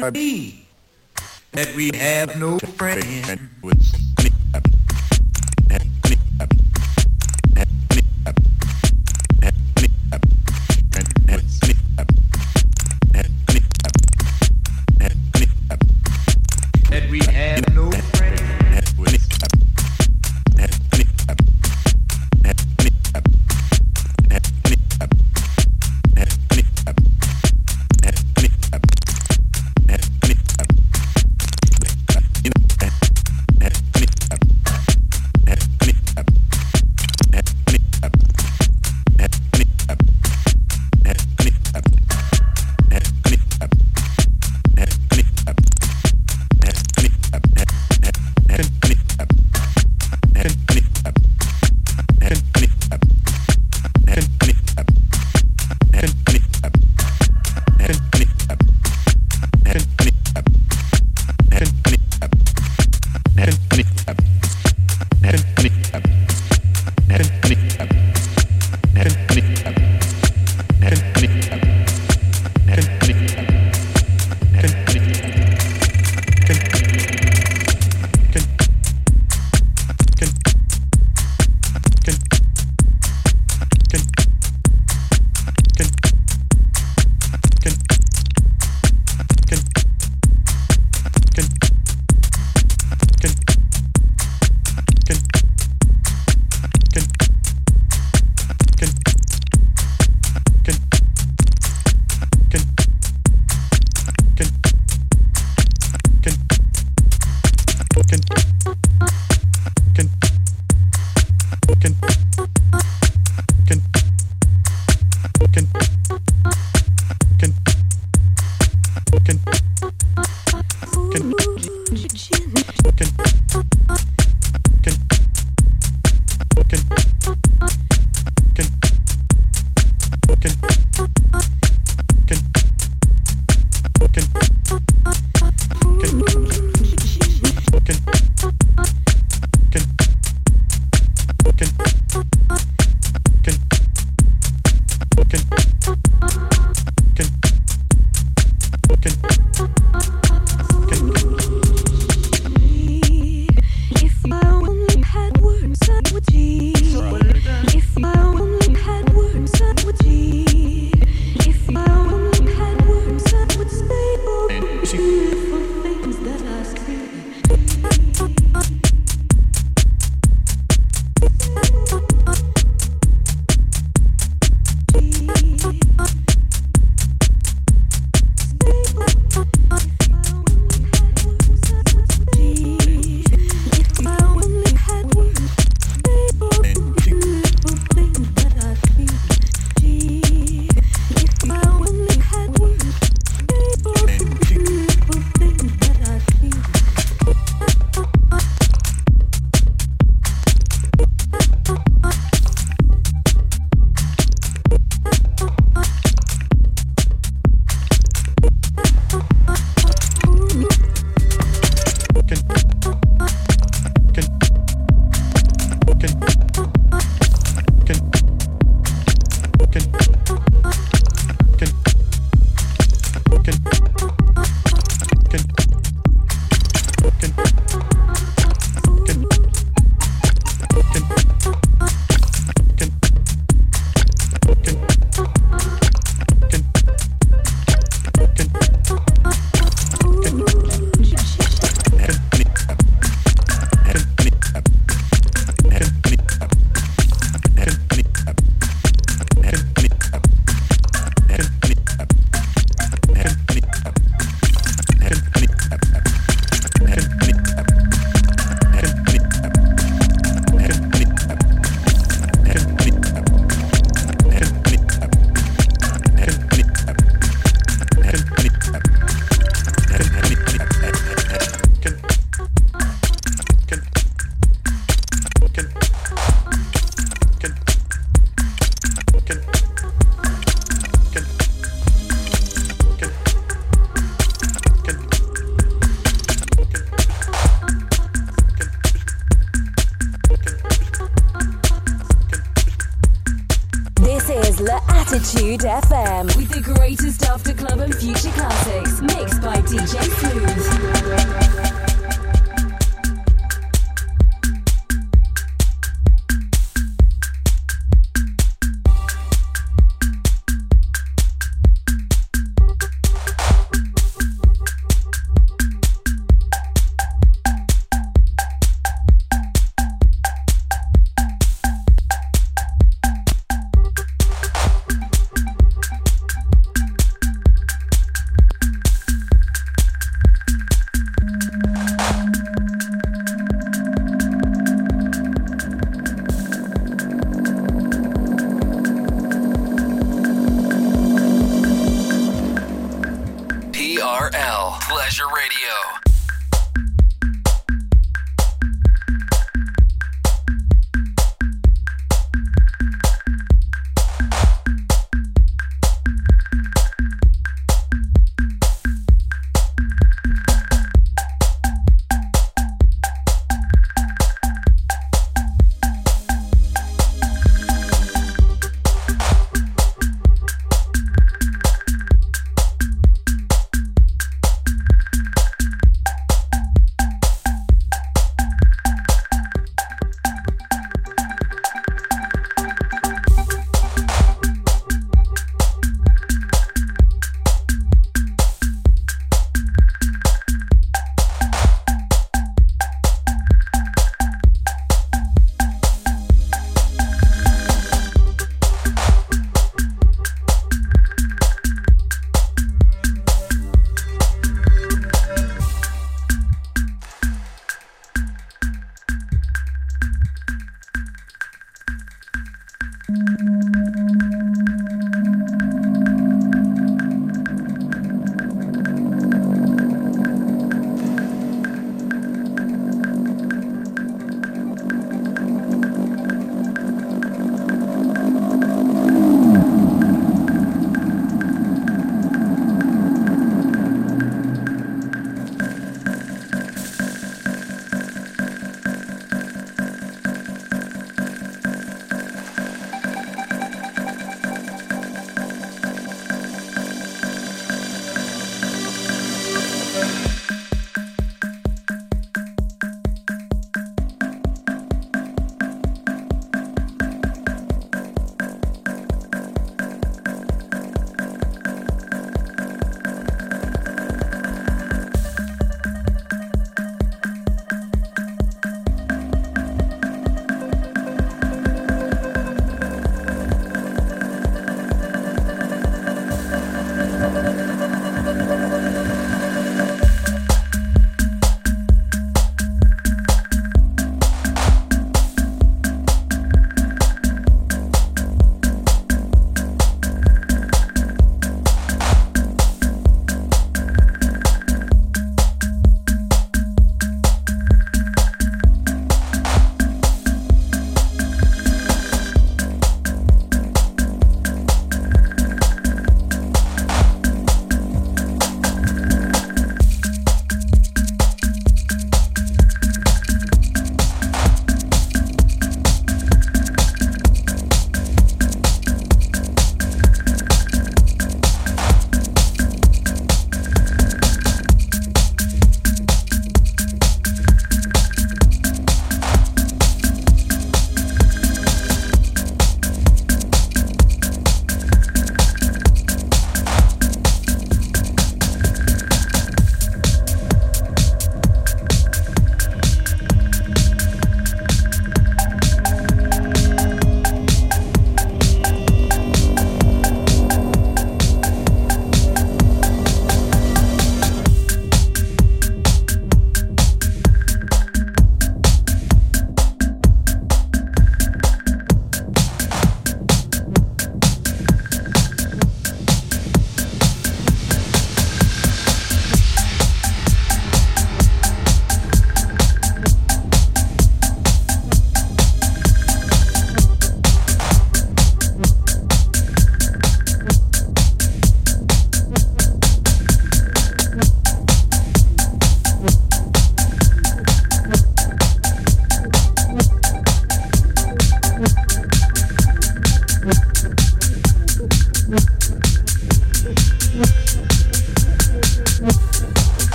That we have no friend.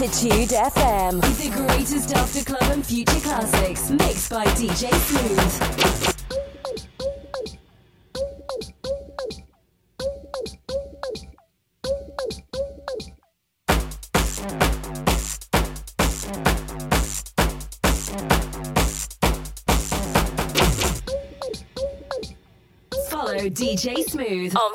Attitude FM. The greatest after club and future classics, mixed by DJ Smooth. Follow DJ Smooth on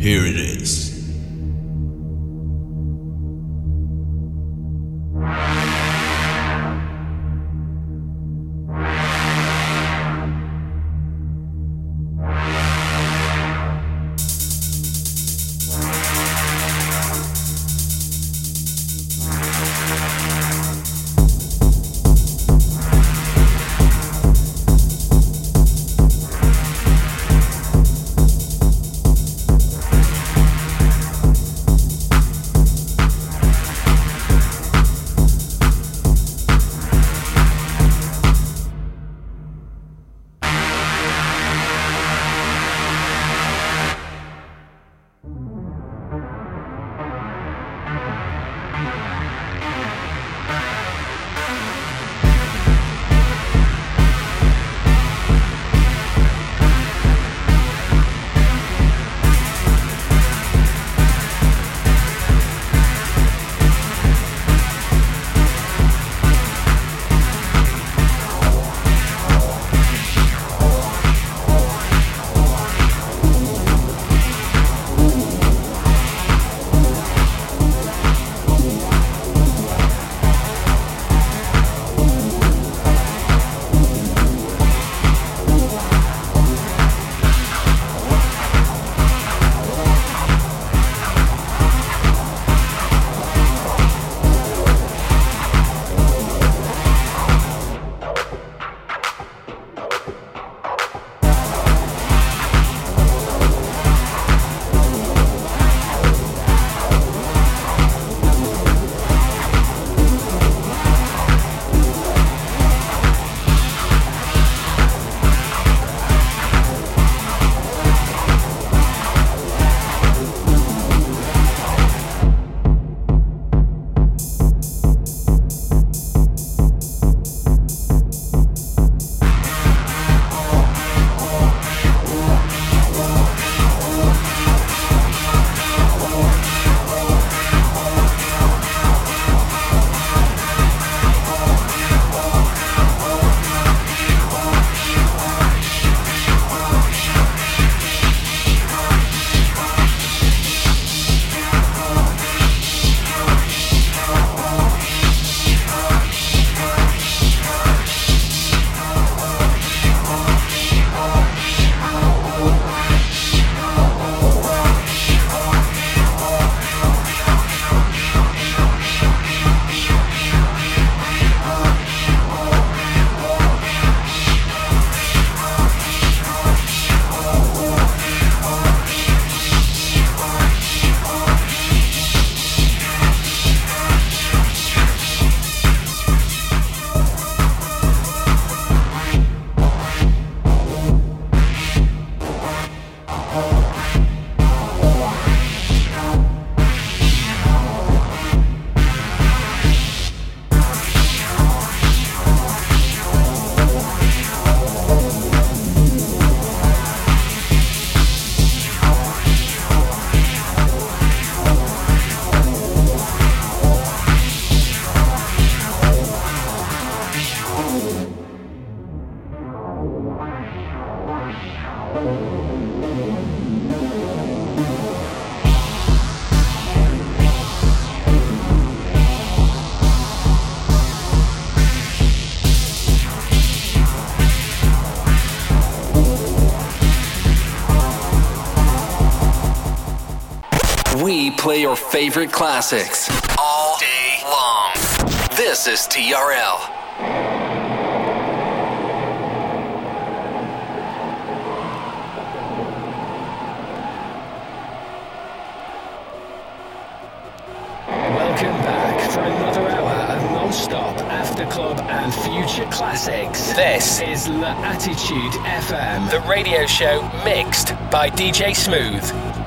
Here it is. Favorite classics all day long. This is TRL. Welcome back for another hour of non-stop after club and future classics. This is La Attitude FM, the radio show mixed by DJ Smooth.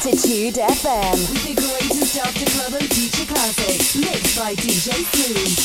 Attitude FM the greatest after club and future classics mixed by DJ Smooth.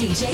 DJ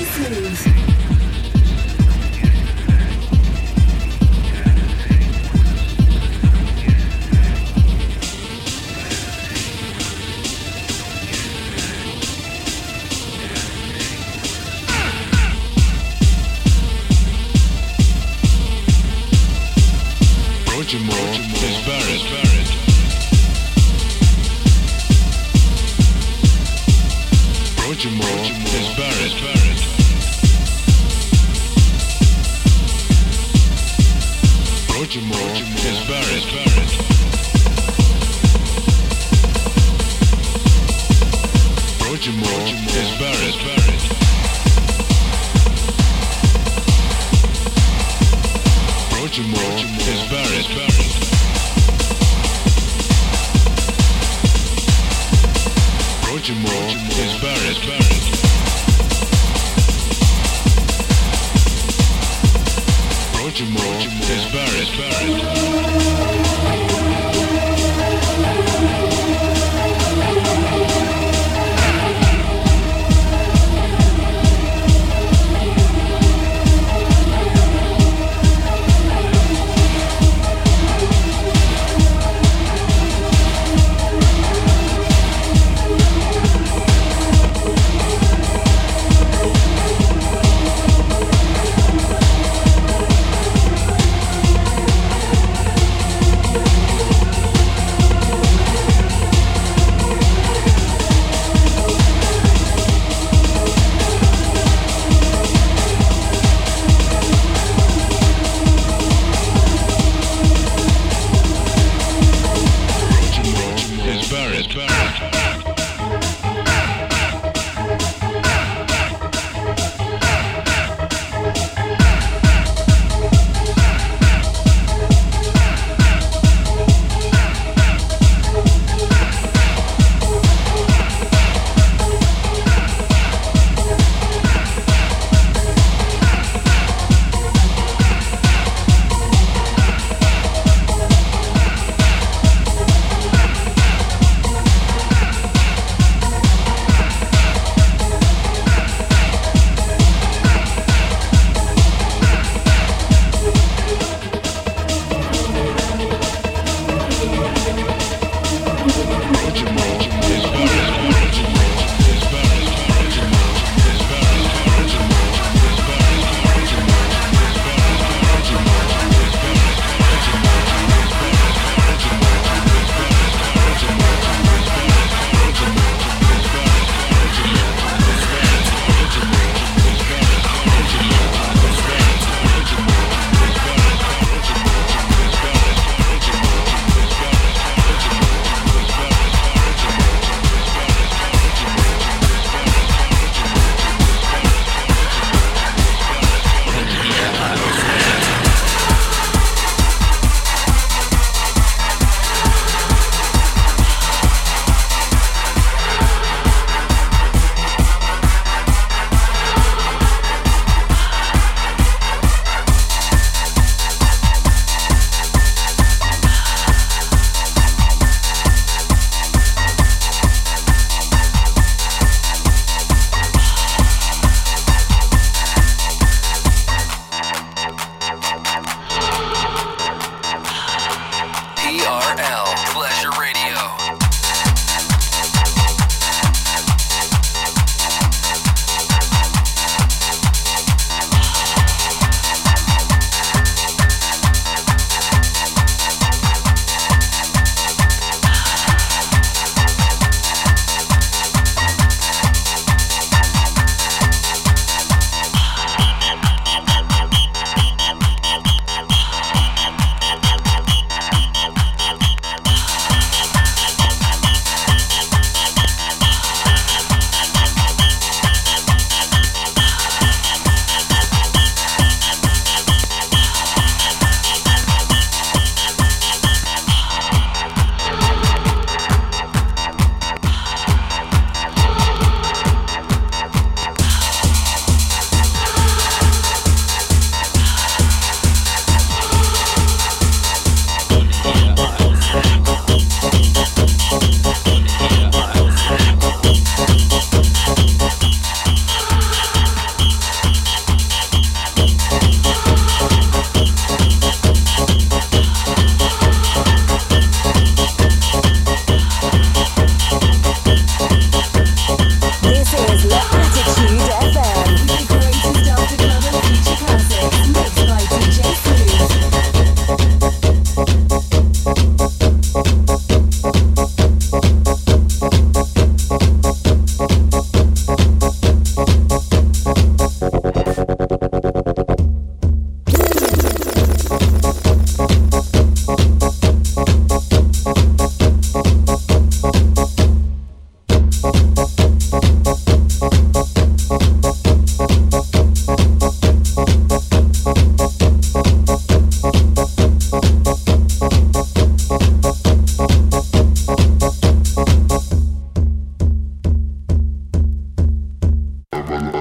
never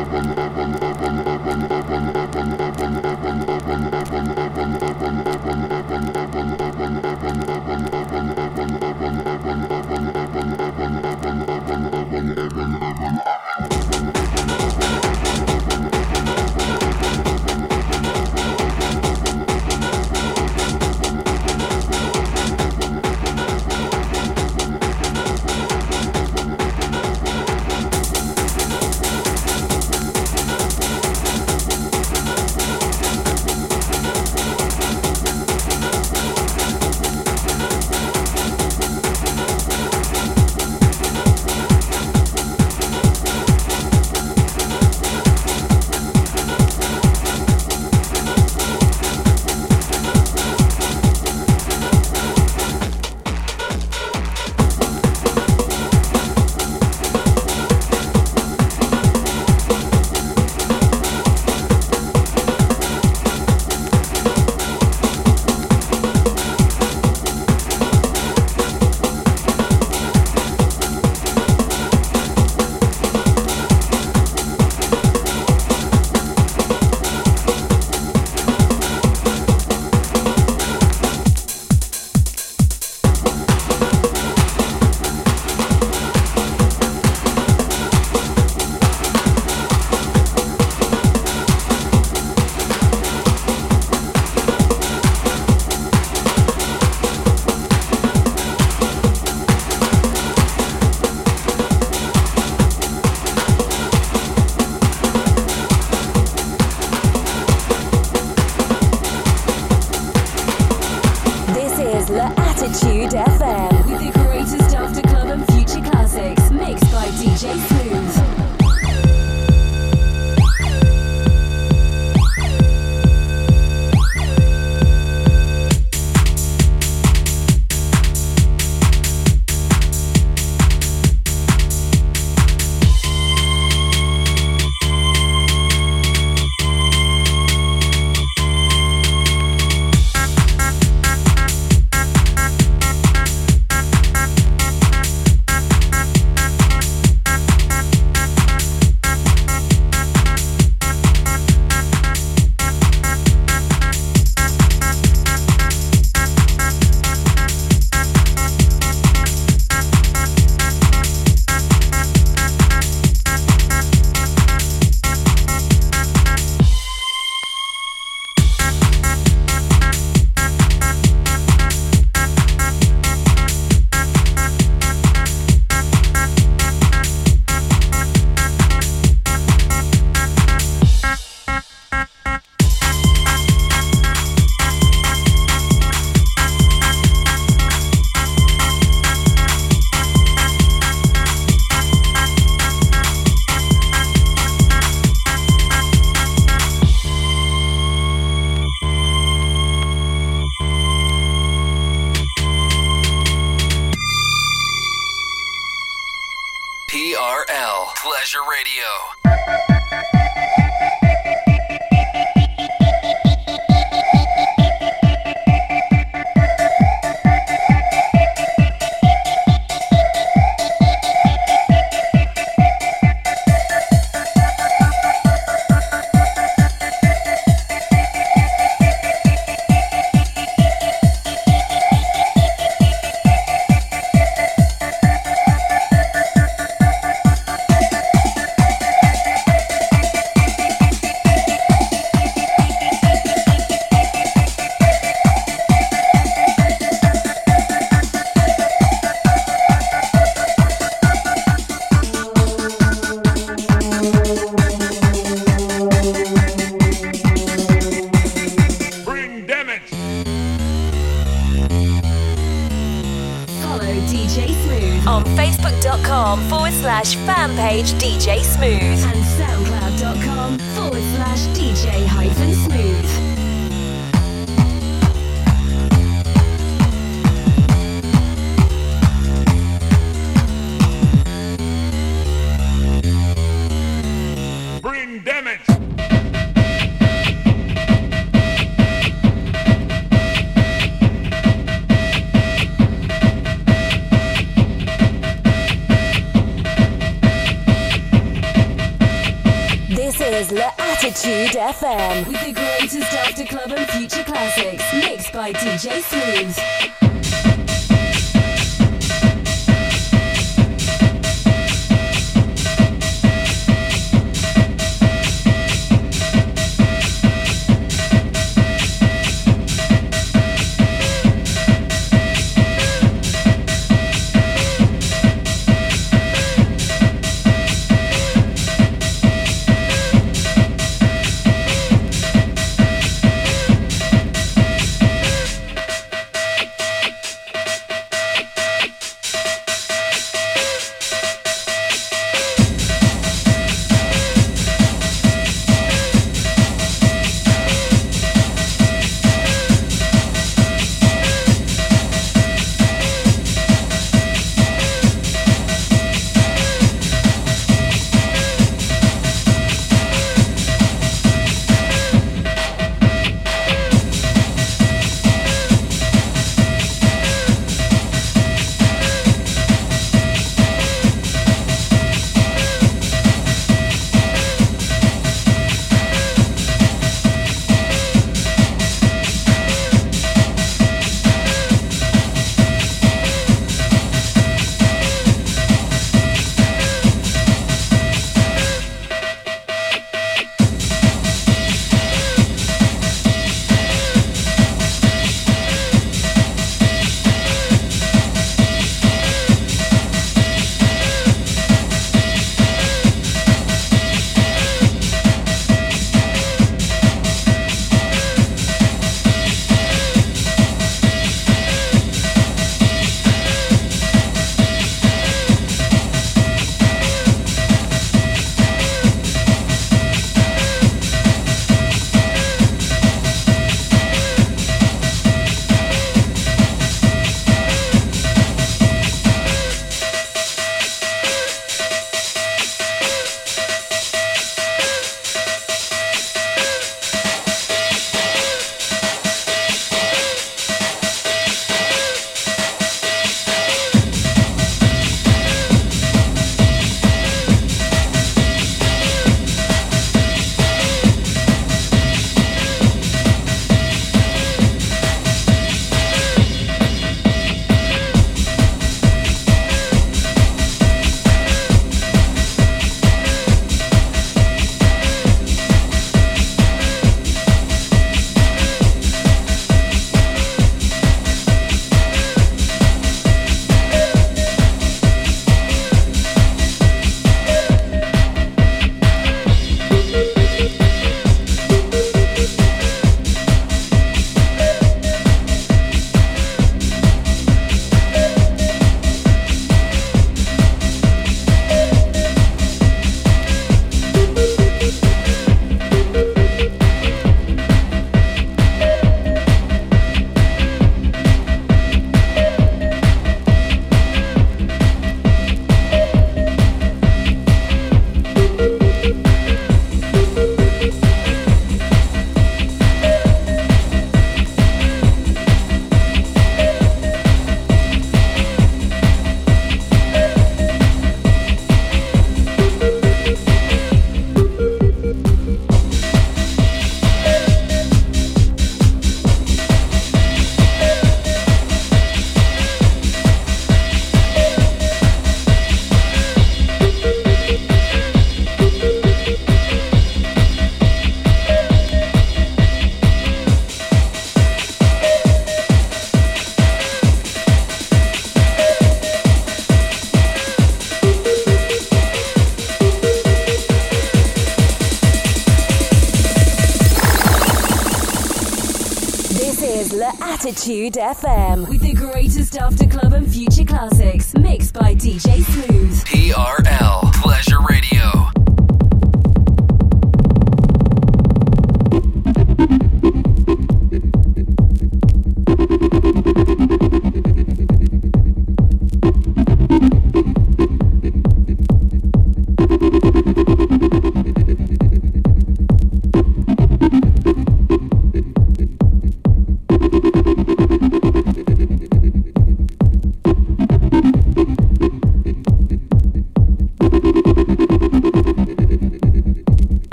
Attitude FM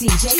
DJ